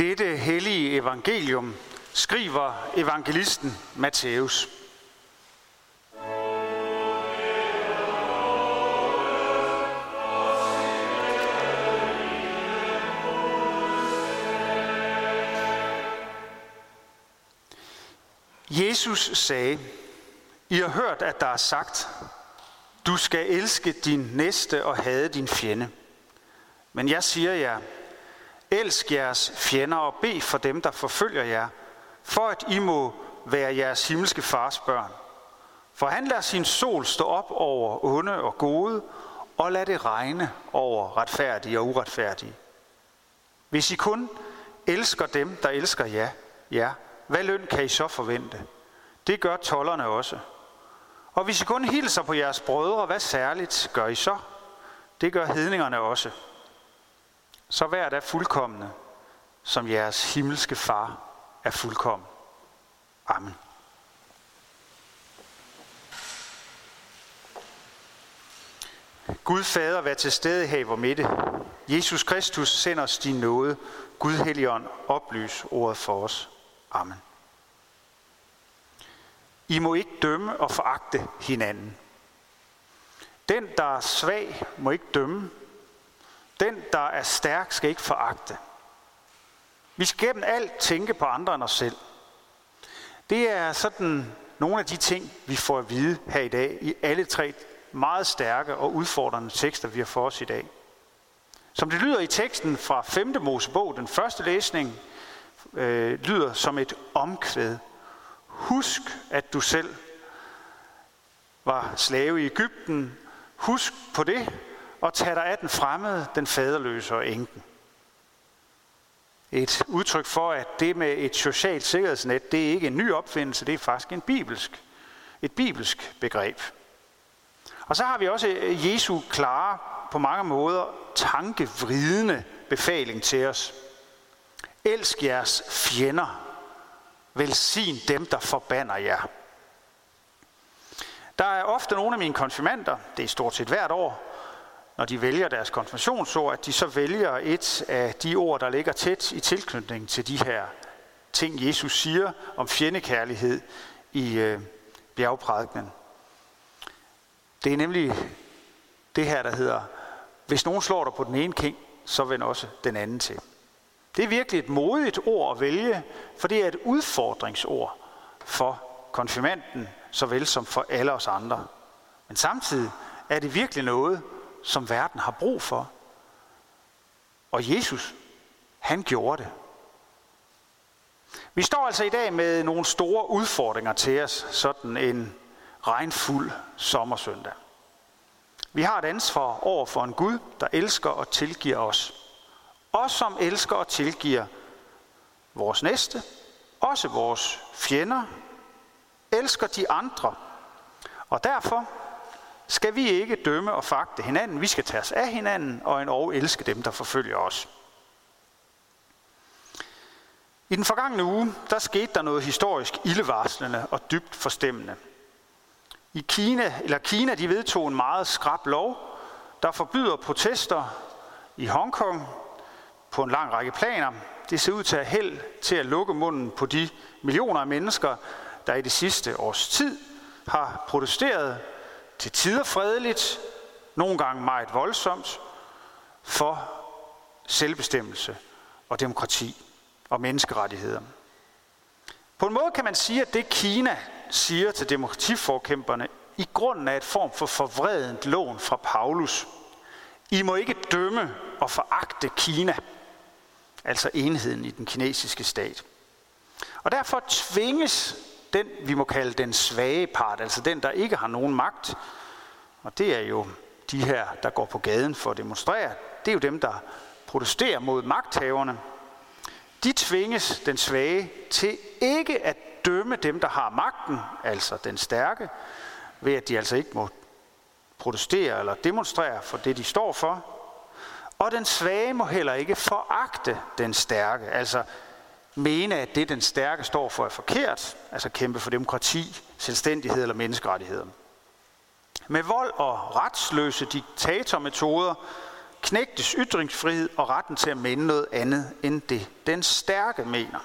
dette hellige evangelium skriver evangelisten Matthæus. Jesus sagde, I har hørt, at der er sagt, du skal elske din næste og hade din fjende. Men jeg siger jer, elsk jeres fjender og bed for dem, der forfølger jer, for at I må være jeres himmelske fars børn. For han lader sin sol stå op over onde og gode, og lad det regne over retfærdige og uretfærdige. Hvis I kun elsker dem, der elsker jer, ja, hvad løn kan I så forvente? Det gør tollerne også. Og hvis I kun hilser på jeres brødre, hvad særligt gør I så? Det gør hedningerne også. Så vær da fuldkommende, som jeres himmelske far er fuldkommen. Amen. Gud Fader, vær til stede her i vor midte. Jesus Kristus, send os din nåde. Gud Helligånd, oplys ordet for os. Amen. I må ikke dømme og foragte hinanden. Den, der er svag, må ikke dømme. Den, der er stærk, skal ikke foragte. Vi skal gennem alt tænke på andre end os selv. Det er sådan nogle af de ting, vi får at vide her i dag i alle tre meget stærke og udfordrende tekster, vi har for os i dag. Som det lyder i teksten fra 5. Mosebog, den første læsning, øh, lyder som et omkvæd. Husk, at du selv var slave i Ægypten. Husk på det, og tag dig af den fremmede, den faderløse og enken. Et udtryk for, at det med et socialt sikkerhedsnet, det er ikke en ny opfindelse, det er faktisk en bibelsk, et bibelsk begreb. Og så har vi også øh, Jesu klare, på mange måder tankevridende befaling til os. Elsk jeres fjender. Velsign dem, der forbander jer. Der er ofte nogle af mine konfirmander, det er stort set hvert år, når de vælger deres konfirmationsord, at de så vælger et af de ord, der ligger tæt i tilknytning til de her ting, Jesus siger om fjendekærlighed i øh, bjergprædikenen. Det er nemlig det her, der hedder, hvis nogen slår dig på den ene king, så vend også den anden til. Det er virkelig et modigt ord at vælge, for det er et udfordringsord for konfirmanden, såvel som for alle os andre. Men samtidig er det virkelig noget, som verden har brug for. Og Jesus, han gjorde det. Vi står altså i dag med nogle store udfordringer til os, sådan en regnfuld sommersøndag. Vi har et ansvar over for en Gud, der elsker og tilgiver os. Os, som elsker og tilgiver vores næste, også vores fjender, elsker de andre. Og derfor skal vi ikke dømme og fagte hinanden. Vi skal tage os af hinanden og en og elske dem, der forfølger os. I den forgangne uge, der skete der noget historisk ildevarslende og dybt forstemmende. I Kina, eller Kina, de vedtog en meget skrab lov, der forbyder protester i Hongkong på en lang række planer. Det ser ud til at held til at lukke munden på de millioner af mennesker, der i det sidste års tid har protesteret til tider fredeligt, nogle gange meget voldsomt, for selvbestemmelse og demokrati og menneskerettigheder. På en måde kan man sige, at det Kina siger til demokratiforkæmperne, i grunden er et form for forvredent lån fra Paulus. I må ikke dømme og foragte Kina, altså enheden i den kinesiske stat. Og derfor tvinges den, vi må kalde den svage part, altså den, der ikke har nogen magt, og det er jo de her, der går på gaden for at demonstrere, det er jo dem, der protesterer mod magthaverne. De tvinges den svage til ikke at dømme dem, der har magten, altså den stærke, ved at de altså ikke må protestere eller demonstrere for det, de står for. Og den svage må heller ikke foragte den stærke, altså mene, at det, den stærke står for, er forkert, altså kæmpe for demokrati, selvstændighed eller menneskerettigheder. Med vold og retsløse diktatormetoder, knægtes ytringsfrihed og retten til at mene noget andet end det, den stærke mener.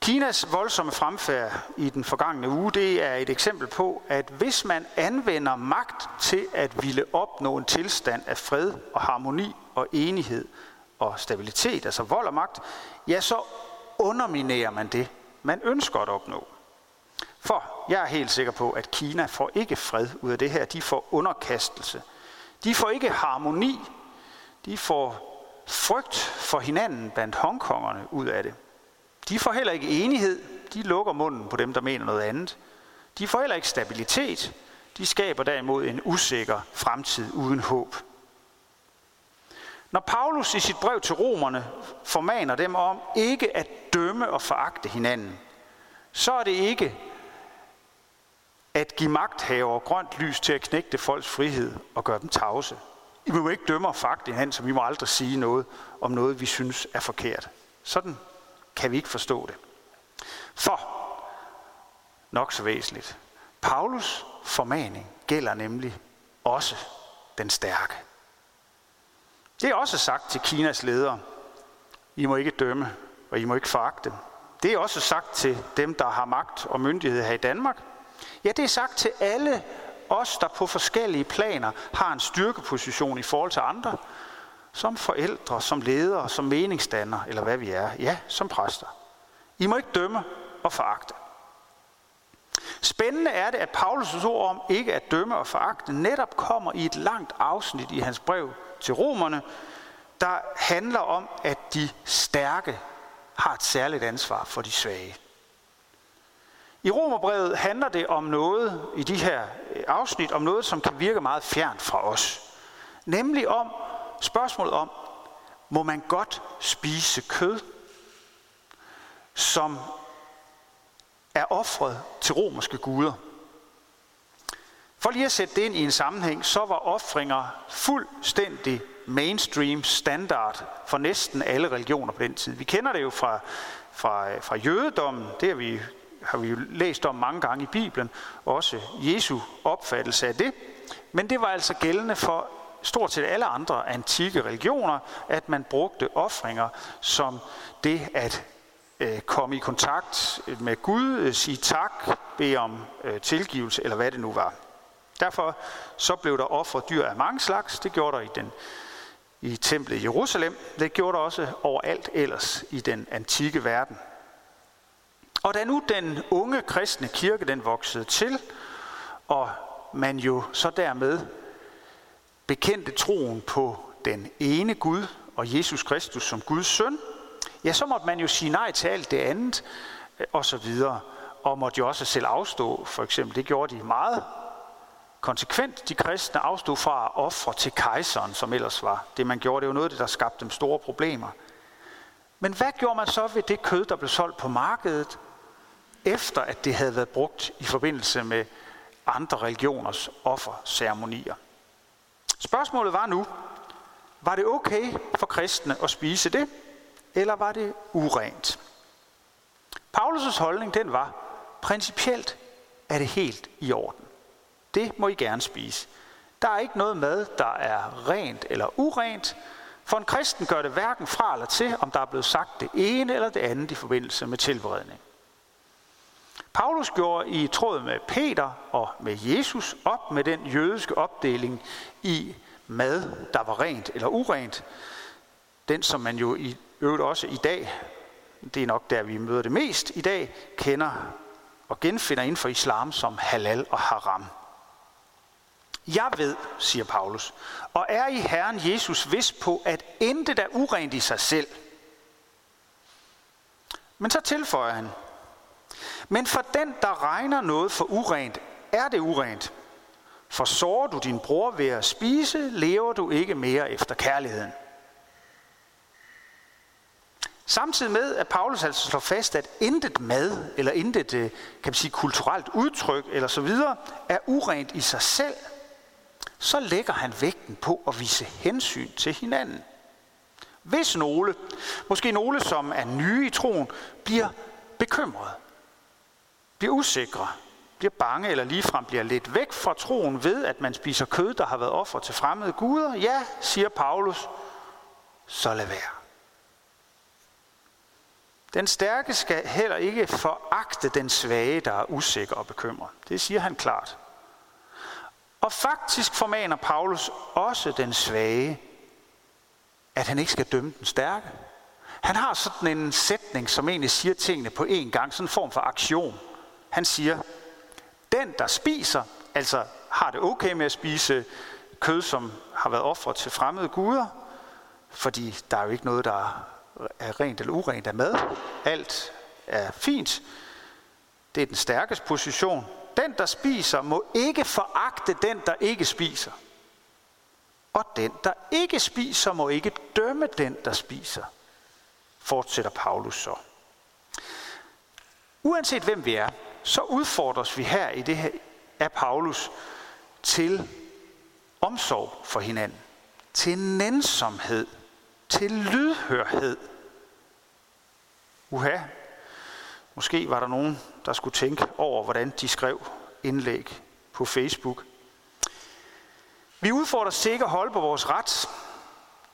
Kinas voldsomme fremfærd i den forgangne uge, det er et eksempel på, at hvis man anvender magt til at ville opnå en tilstand af fred og harmoni og enighed og stabilitet, altså vold og magt, ja, så underminerer man det, man ønsker at opnå. For jeg er helt sikker på, at Kina får ikke fred ud af det her. De får underkastelse. De får ikke harmoni. De får frygt for hinanden blandt hongkongerne ud af det. De får heller ikke enighed. De lukker munden på dem, der mener noget andet. De får heller ikke stabilitet. De skaber derimod en usikker fremtid uden håb. Når Paulus i sit brev til romerne formaner dem om ikke at dømme og foragte hinanden, så er det ikke at give magthaver grønt lys til at knægte folks frihed og gøre dem tavse. I må ikke dømme og foragte hinanden, så vi må aldrig sige noget om noget, vi synes er forkert. Sådan kan vi ikke forstå det. For, nok så væsentligt, Paulus formaning gælder nemlig også den stærke. Det er også sagt til Kinas ledere. I må ikke dømme, og I må ikke foragte. Det er også sagt til dem, der har magt og myndighed her i Danmark. Ja, det er sagt til alle os, der på forskellige planer har en styrkeposition i forhold til andre, som forældre, som ledere, som meningsdannere, eller hvad vi er. Ja, som præster. I må ikke dømme og foragte. Spændende er det, at Paulus' ord om ikke at dømme og foragte netop kommer i et langt afsnit i hans brev til romerne, der handler om, at de stærke har et særligt ansvar for de svage. I Romerbrevet handler det om noget i de her øh, afsnit, om noget, som kan virke meget fjernt fra os. Nemlig om spørgsmålet om, må man godt spise kød, som er offret til romerske guder. For lige at sætte det ind i en sammenhæng, så var offringer fuldstændig mainstream standard for næsten alle religioner på den tid. Vi kender det jo fra, fra, fra jødedommen, det har vi, har vi jo læst om mange gange i Bibelen, også Jesu opfattelse af det. Men det var altså gældende for stort set alle andre antikke religioner, at man brugte offringer som det at Øh, komme i kontakt med Gud, øh, sige tak, bede om øh, tilgivelse, eller hvad det nu var. Derfor så blev der offret dyr af mange slags. Det gjorde der i, den, i templet i Jerusalem. Det gjorde der også overalt ellers i den antikke verden. Og da nu den unge kristne kirke den voksede til, og man jo så dermed bekendte troen på den ene Gud og Jesus Kristus som Guds søn, ja, så måtte man jo sige nej til alt det andet øh, og så videre, og måtte jo også selv afstå, for eksempel. Det gjorde de meget konsekvent. De kristne afstod fra at ofre til kejseren, som ellers var det, man gjorde. Det var noget af det, der skabte dem store problemer. Men hvad gjorde man så ved det kød, der blev solgt på markedet, efter at det havde været brugt i forbindelse med andre religioners offerceremonier? Spørgsmålet var nu, var det okay for kristne at spise det, eller var det urent? Paulus' holdning den var, principielt er det helt i orden. Det må I gerne spise. Der er ikke noget mad, der er rent eller urent, for en kristen gør det hverken fra eller til, om der er blevet sagt det ene eller det andet i forbindelse med tilberedning. Paulus gjorde i tråd med Peter og med Jesus op med den jødiske opdeling i mad, der var rent eller urent. Den, som man jo i øvrigt også i dag, det er nok der, vi møder det mest i dag, kender og genfinder inden for islam som halal og haram. Jeg ved, siger Paulus, og er i Herren Jesus vis på, at intet er urent i sig selv. Men så tilføjer han, men for den, der regner noget for urent, er det urent. For sårer du din bror ved at spise, lever du ikke mere efter kærligheden. Samtidig med, at Paulus altså slår fast, at intet mad, eller intet øh, kan man sige, kulturelt udtryk, eller så videre, er urent i sig selv, så lægger han vægten på at vise hensyn til hinanden. Hvis nogle, måske nogle, som er nye i troen, bliver bekymrede, bliver usikre, bliver bange eller ligefrem bliver lidt væk fra troen ved, at man spiser kød, der har været offer til fremmede guder, ja, siger Paulus, så lad være. Den stærke skal heller ikke foragte den svage, der er usikker og bekymret. Det siger han klart. Og faktisk formaner Paulus også den svage, at han ikke skal dømme den stærke. Han har sådan en sætning, som egentlig siger tingene på én gang, sådan en form for aktion. Han siger, den der spiser, altså har det okay med at spise kød, som har været offret til fremmede guder, fordi der er jo ikke noget, der er rent eller urent er med. Alt er fint. Det er den stærkeste position. Den, der spiser, må ikke foragte den, der ikke spiser. Og den, der ikke spiser, må ikke dømme den, der spiser. Fortsætter Paulus så. Uanset hvem vi er, så udfordres vi her i det her af Paulus til omsorg for hinanden, til nænsomhed, til lydhørhed. Uha, måske var der nogen, der skulle tænke over, hvordan de skrev indlæg på Facebook. Vi udfordrer sikkert at holde på vores ret.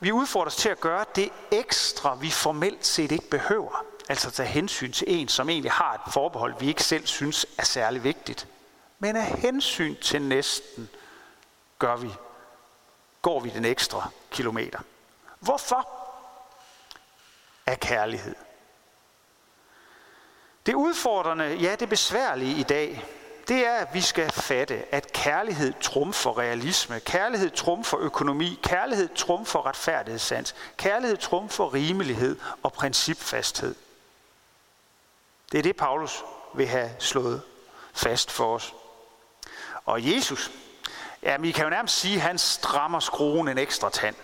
Vi udfordres til at gøre det ekstra, vi formelt set ikke behøver. Altså tage hensyn til en, som egentlig har et forbehold, vi ikke selv synes er særlig vigtigt. Men af hensyn til næsten gør vi, går vi den ekstra kilometer. Hvorfor? Af kærlighed. Det udfordrende, ja det besværlige i dag, det er, at vi skal fatte, at kærlighed trumfer realisme, kærlighed trumfer økonomi, kærlighed trumfer retfærdighedssans, kærlighed trumfer rimelighed og principfasthed. Det er det, Paulus vil have slået fast for os. Og Jesus, ja, vi kan jo nærmest sige, at han strammer skruen en ekstra tand.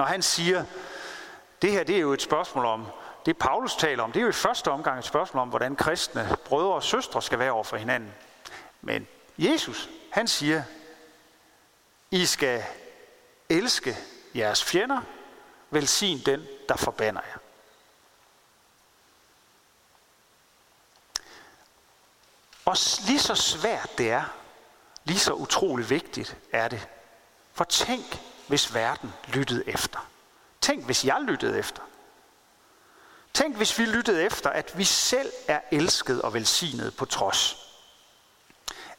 Når han siger, det her det er jo et spørgsmål om, det Paulus taler om, det er jo i første omgang et spørgsmål om, hvordan kristne brødre og søstre skal være over for hinanden. Men Jesus, han siger, I skal elske jeres fjender, velsign den, der forbander jer. Og lige så svært det er, lige så utrolig vigtigt er det. For tænk, hvis verden lyttede efter. Tænk, hvis jeg lyttede efter. Tænk, hvis vi lyttede efter, at vi selv er elsket og velsignet på trods.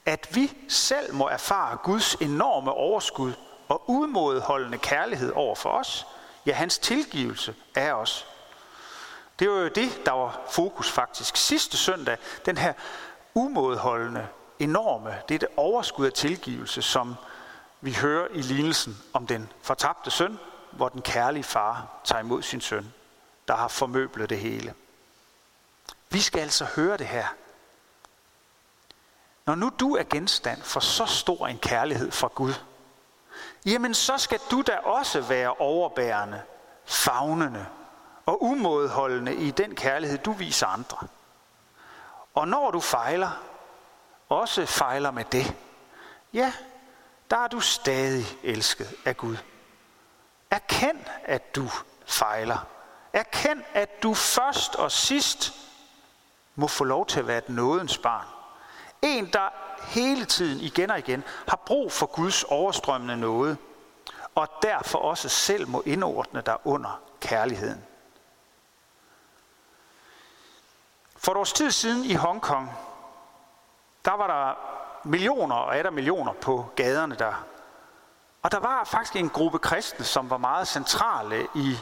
At vi selv må erfare Guds enorme overskud og udmådeholdende kærlighed over for os, ja, hans tilgivelse af os. Det var jo det, der var fokus faktisk sidste søndag, den her umådeholdende, enorme, det er det overskud af tilgivelse, som vi hører i lignelsen om den fortabte søn, hvor den kærlige far tager imod sin søn, der har formøblet det hele. Vi skal altså høre det her. Når nu du er genstand for så stor en kærlighed fra Gud, jamen så skal du da også være overbærende, fagnende og umådeholdende i den kærlighed, du viser andre. Og når du fejler, også fejler med det, ja, der er du stadig elsket af Gud. Erkend, at du fejler. Erkend, at du først og sidst må få lov til at være et nådens barn. En, der hele tiden igen og igen har brug for Guds overstrømmende nåde, og derfor også selv må indordne dig under kærligheden. For et års tid siden i Hongkong, der var der millioner og er der millioner på gaderne der. Og der var faktisk en gruppe kristne, som var meget centrale i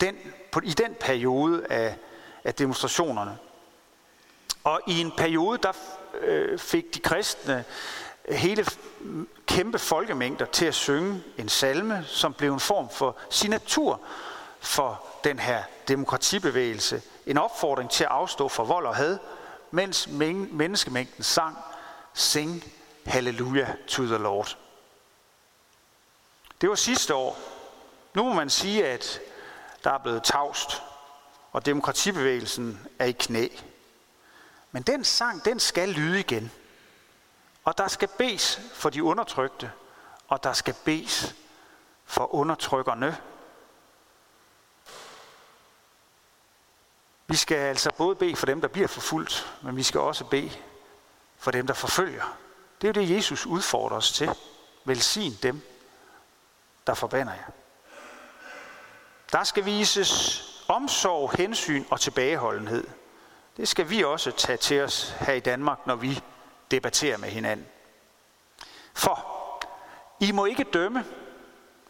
den, på, i den periode af, af demonstrationerne. Og i en periode, der øh, fik de kristne hele kæmpe folkemængder til at synge en salme, som blev en form for signatur for den her demokratibevægelse. En opfordring til at afstå fra vold og had, mens menneskemængden sang Sing Hallelujah to the Lord. Det var sidste år. Nu må man sige, at der er blevet tavst, og demokratibevægelsen er i knæ. Men den sang, den skal lyde igen. Og der skal bes for de undertrykte, og der skal bes for undertrykkerne. Vi skal altså både bede for dem, der bliver forfulgt, men vi skal også bede for dem, der forfølger. Det er jo det, Jesus udfordrer os til. Velsign dem, der forbander jer. Der skal vises omsorg, hensyn og tilbageholdenhed. Det skal vi også tage til os her i Danmark, når vi debatterer med hinanden. For I må ikke dømme.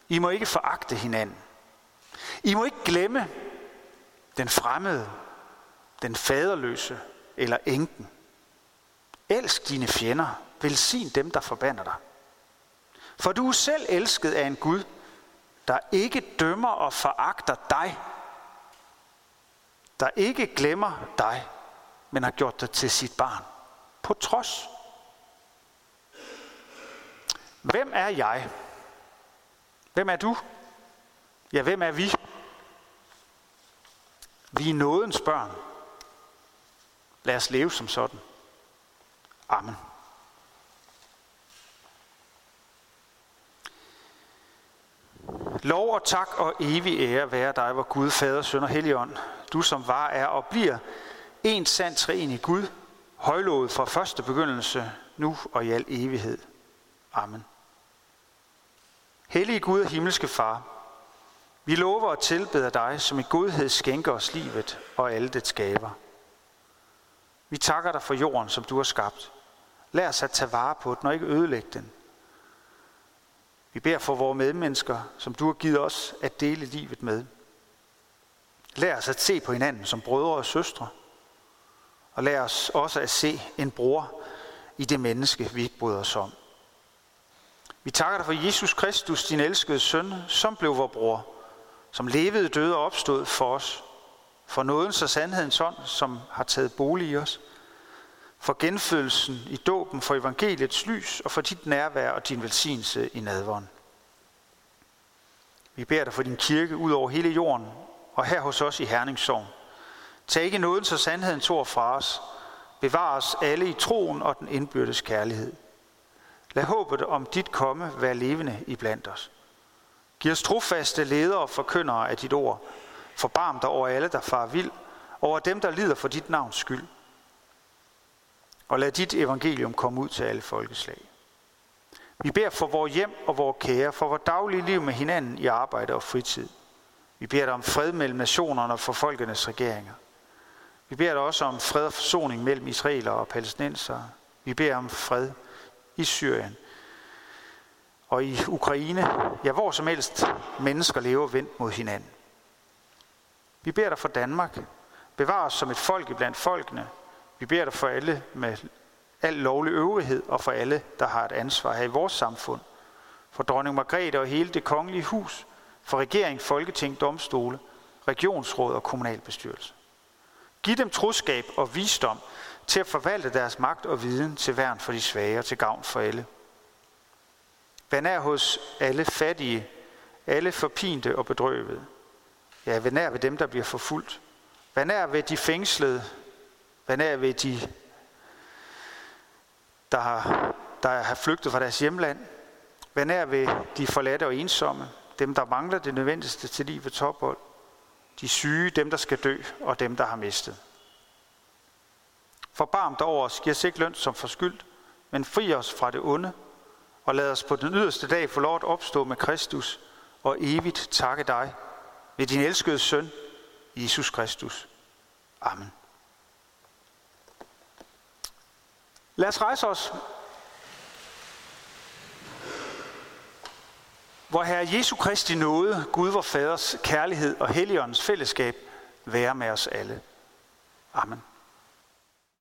I må ikke foragte hinanden. I må ikke glemme den fremmede, den faderløse eller enken. Elsk dine fjender. Velsign dem, der forbander dig. For du er selv elsket af en Gud, der ikke dømmer og foragter dig. Der ikke glemmer dig, men har gjort dig til sit barn. På trods. Hvem er jeg? Hvem er du? Ja, hvem er vi? Vi er nådens børn. Lad os leve som sådan. Amen. Lov og tak og evig ære være dig, hvor Gud, Fader, Søn og Helligånd, du som var, er og bliver en sand træen i Gud, højlovet fra første begyndelse, nu og i al evighed. Amen. Hellige Gud og himmelske Far, vi lover og tilbeder dig, som i godhed skænker os livet og alle det skaber. Vi takker dig for jorden, som du har skabt. Lad os at tage vare på den og ikke ødelægge den. Vi beder for vores medmennesker, som du har givet os at dele livet med. Lad os at se på hinanden som brødre og søstre. Og lad os også at se en bror i det menneske, vi ikke bryder os om. Vi takker dig for Jesus Kristus, din elskede søn, som blev vor bror, som levede, døde og opstod for os, for nådens og sandhedens ånd, som har taget bolig i os, for genfødelsen i dåben, for evangeliets lys og for dit nærvær og din velsignelse i nadvånd. Vi beder dig for din kirke ud over hele jorden og her hos os i Herningssorg. Tag ikke nådens og sandhedens tog fra os. Bevar os alle i troen og den indbyrdes kærlighed. Lad håbet om dit komme være levende i blandt os. Giv os trofaste ledere og forkyndere af dit ord. Forbarm dig over alle, der far vild, over dem, der lider for dit navns skyld. Og lad dit evangelium komme ud til alle folkeslag. Vi beder for vores hjem og vores kære, for vores daglige liv med hinanden i arbejde og fritid. Vi beder dig om fred mellem nationerne og for folkenes regeringer. Vi beder dig også om fred og forsoning mellem israelere og palæstinensere. Vi beder om fred i Syrien og i Ukraine, ja hvor som helst mennesker lever vendt mod hinanden. Vi beder dig for Danmark. Bevar os som et folk blandt folkene. Vi beder dig for alle med al lovlig øvrighed og for alle, der har et ansvar her i vores samfund. For dronning Margrethe og hele det kongelige hus. For regering, folketing, domstole, regionsråd og kommunalbestyrelse. Giv dem troskab og visdom til at forvalte deres magt og viden til værn for de svage og til gavn for alle. Vær nær hos alle fattige, alle forpinte og bedrøvede. Ja, vær nær ved dem, der bliver forfulgt. Vær nær ved de fængslede. Vær er ved de, der har, der har flygtet fra deres hjemland. Vær er ved de forladte og ensomme. Dem, der mangler det nødvendigste til livets ophold. De syge, dem, der skal dø, og dem, der har mistet. Forbarm dig over os, giv os ikke løn som forskyldt, men fri os fra det onde, og lad os på den yderste dag få lov at opstå med Kristus og evigt takke dig ved din elskede søn, Jesus Kristus. Amen. Lad os rejse os. Hvor Herre Jesu Kristi nåde, Gud vor Faders kærlighed og Helligåndens fællesskab være med os alle. Amen.